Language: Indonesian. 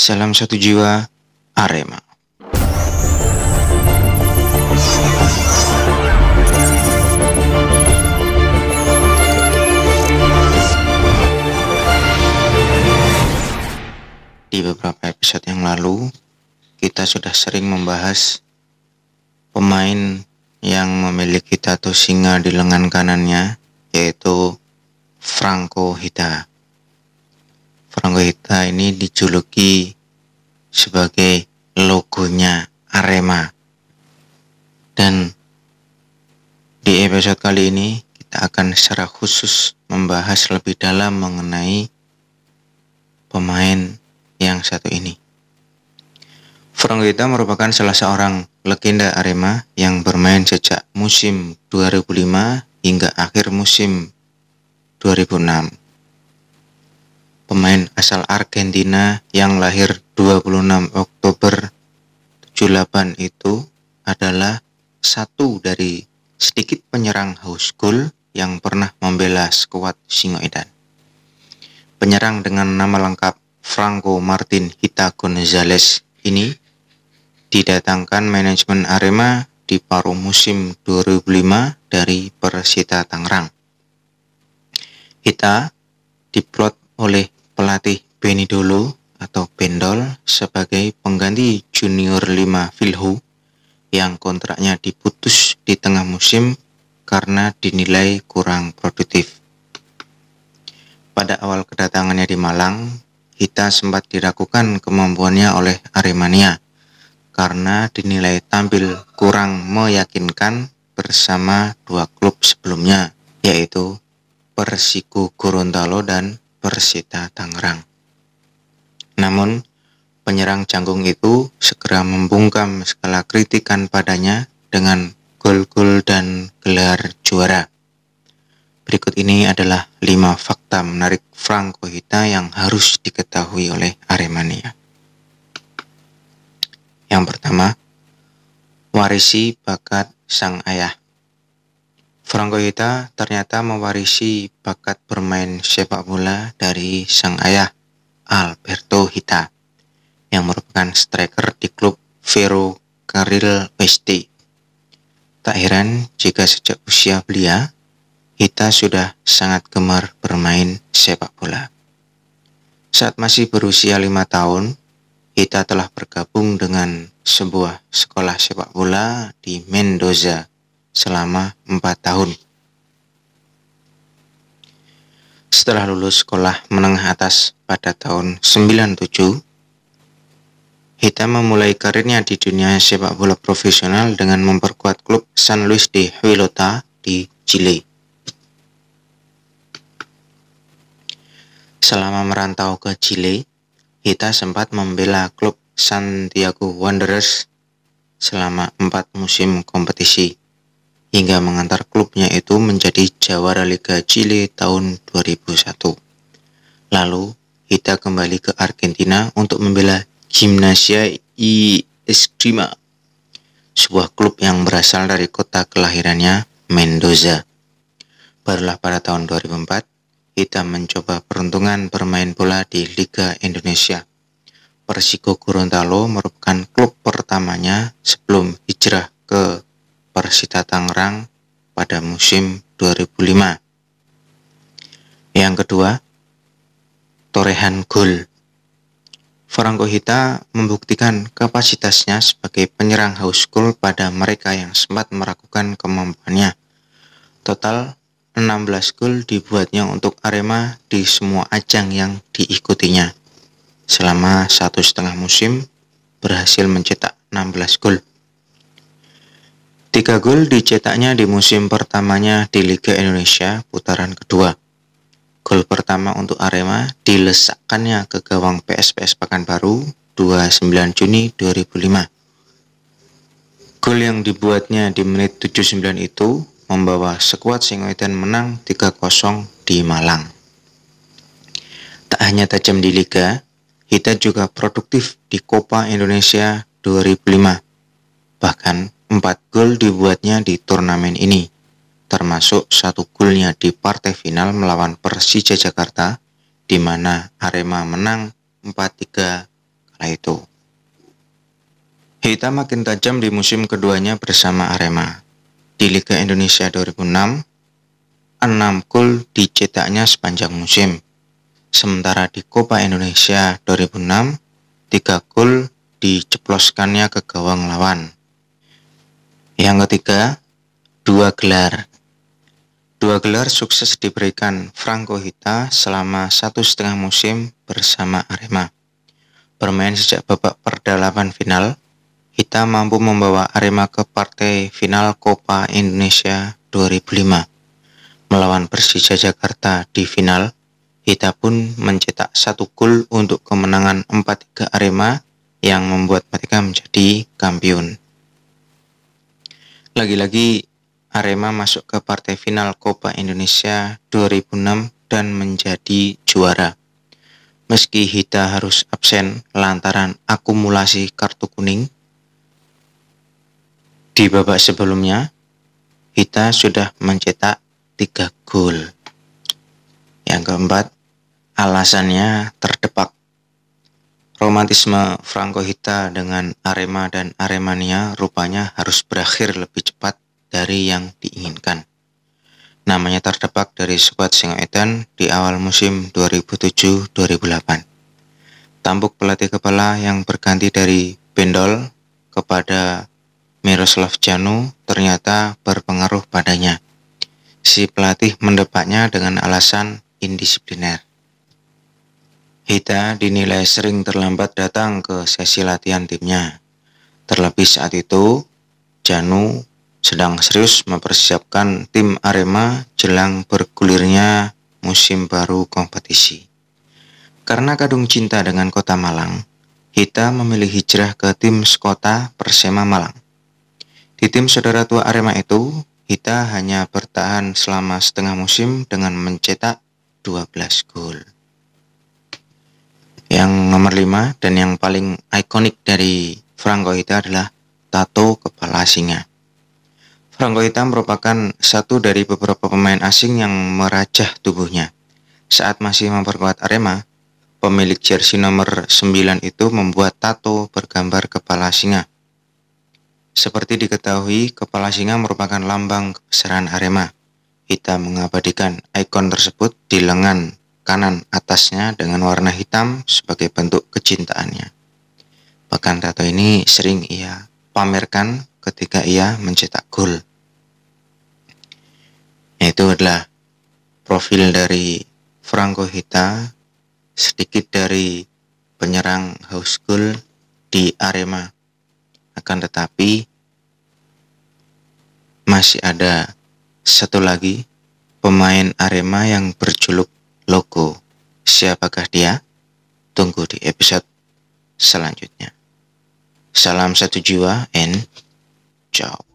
Salam satu jiwa, Arema. Di beberapa episode yang lalu, kita sudah sering membahas pemain yang memiliki tato singa di lengan kanannya, yaitu Franco Hita. Franco Hita ini dijuluki sebagai logonya Arema. Dan di episode kali ini kita akan secara khusus membahas lebih dalam mengenai pemain yang satu ini. Frank Gita merupakan salah seorang legenda Arema yang bermain sejak musim 2005 hingga akhir musim 2006. Pemain asal Argentina yang lahir 26 Oktober 78 itu adalah satu dari sedikit penyerang house goal yang pernah membela skuad Singoedan. Penyerang dengan nama lengkap Franco Martin Hita Gonzalez ini didatangkan manajemen Arema di paruh musim 2005 dari Persita Tangerang. Hita diplot oleh pelatih Benny Dolo atau Bendol sebagai pengganti junior 5 Vilhu yang kontraknya diputus di tengah musim karena dinilai kurang produktif. Pada awal kedatangannya di Malang, Hita sempat diragukan kemampuannya oleh Aremania karena dinilai tampil kurang meyakinkan bersama dua klub sebelumnya, yaitu Persiku Gorontalo dan Persita Tangerang. Namun, penyerang janggung itu segera membungkam segala kritikan padanya dengan gol-gol dan gelar juara. Berikut ini adalah 5 fakta menarik Franco Hita yang harus diketahui oleh Aremania. Yang pertama, warisi bakat sang ayah. Franco Hita ternyata mewarisi bakat bermain sepak bola dari sang ayah, Alberto Hita, yang merupakan striker di klub Vero Carril Oeste. Tak heran jika sejak usia belia, Hita sudah sangat gemar bermain sepak bola. Saat masih berusia lima tahun, kita telah bergabung dengan sebuah sekolah sepak bola di Mendoza selama empat tahun. Setelah lulus sekolah menengah atas pada tahun 97, Hita memulai karirnya di dunia sepak bola profesional dengan memperkuat klub San Luis de Huilota di Chile. Selama merantau ke Chile, Hita sempat membela klub Santiago Wanderers selama empat musim kompetisi hingga mengantar klubnya itu menjadi jawara Liga Chile tahun 2001. Lalu, Hita kembali ke Argentina untuk membela Gimnasia y Esgrima, sebuah klub yang berasal dari kota kelahirannya, Mendoza. Barulah pada tahun 2004, kita mencoba peruntungan bermain bola di Liga Indonesia. Persiko Gorontalo merupakan klub pertamanya sebelum hijrah ke Persita Tangerang pada musim 2005. Yang kedua, torehan gol. Franco Hita membuktikan kapasitasnya sebagai penyerang house goal pada mereka yang sempat meragukan kemampuannya. Total 16 gol dibuatnya untuk Arema di semua ajang yang diikutinya. Selama satu setengah musim, berhasil mencetak 16 gol. Tiga gol dicetaknya di musim pertamanya di Liga Indonesia putaran kedua. Gol pertama untuk Arema dilesakkannya ke gawang PSPS Pekanbaru 29 Juni 2005. Gol yang dibuatnya di menit 79 itu membawa skuad Singoedan menang 3-0 di Malang. Tak hanya tajam di Liga, Hita juga produktif di Copa Indonesia 2005. Bahkan 4 gol dibuatnya di turnamen ini, termasuk satu golnya di partai final melawan Persija Jakarta, di mana Arema menang 4-3 kala itu. Hita makin tajam di musim keduanya bersama Arema. Di Liga Indonesia 2006, 6 gol dicetaknya sepanjang musim. Sementara di Copa Indonesia 2006, 3 gol diceploskannya ke gawang lawan. Yang ketiga, dua gelar. Dua gelar sukses diberikan Franco Hita selama satu setengah musim bersama Arema. Bermain sejak babak perdalaman final, Hita mampu membawa Arema ke partai final Copa Indonesia 2005. Melawan Persija Jakarta di final, Hita pun mencetak satu gol untuk kemenangan 4-3 Arema yang membuat mereka menjadi kampiun. Lagi-lagi Arema masuk ke partai final Copa Indonesia 2006 dan menjadi juara. Meski Hita harus absen lantaran akumulasi kartu kuning, di babak sebelumnya, kita sudah mencetak tiga gol. Yang keempat, alasannya terdepak. Romantisme Franco Hita dengan Arema dan Aremania rupanya harus berakhir lebih cepat dari yang diinginkan. Namanya terdepak dari skuad Singoedan di awal musim 2007-2008. Tampuk pelatih kepala yang berganti dari Bendol kepada Miroslav Janu ternyata berpengaruh padanya. Si pelatih mendepaknya dengan alasan indisipliner. Hita dinilai sering terlambat datang ke sesi latihan timnya. Terlebih saat itu, Janu sedang serius mempersiapkan tim Arema jelang bergulirnya musim baru kompetisi. Karena kadung cinta dengan kota Malang, Hita memilih hijrah ke tim Skota Persema Malang. Di tim saudara tua Arema itu, Hita hanya bertahan selama setengah musim dengan mencetak 12 gol. Yang nomor 5 dan yang paling ikonik dari Franco Hita adalah tato kepala singa. Franco Hita merupakan satu dari beberapa pemain asing yang merajah tubuhnya. Saat masih memperkuat Arema, pemilik jersey nomor 9 itu membuat tato bergambar kepala singa seperti diketahui, kepala singa merupakan lambang kebesaran Arema. Kita mengabadikan ikon tersebut di lengan kanan atasnya dengan warna hitam sebagai bentuk kecintaannya. Bahkan tato ini sering ia pamerkan ketika ia mencetak gol. Itu adalah profil dari Franco Hita, sedikit dari penyerang house goal di Arema. Akan tetapi masih ada satu lagi pemain Arema yang berjuluk Logo. Siapakah dia? Tunggu di episode selanjutnya. Salam satu jiwa and ciao.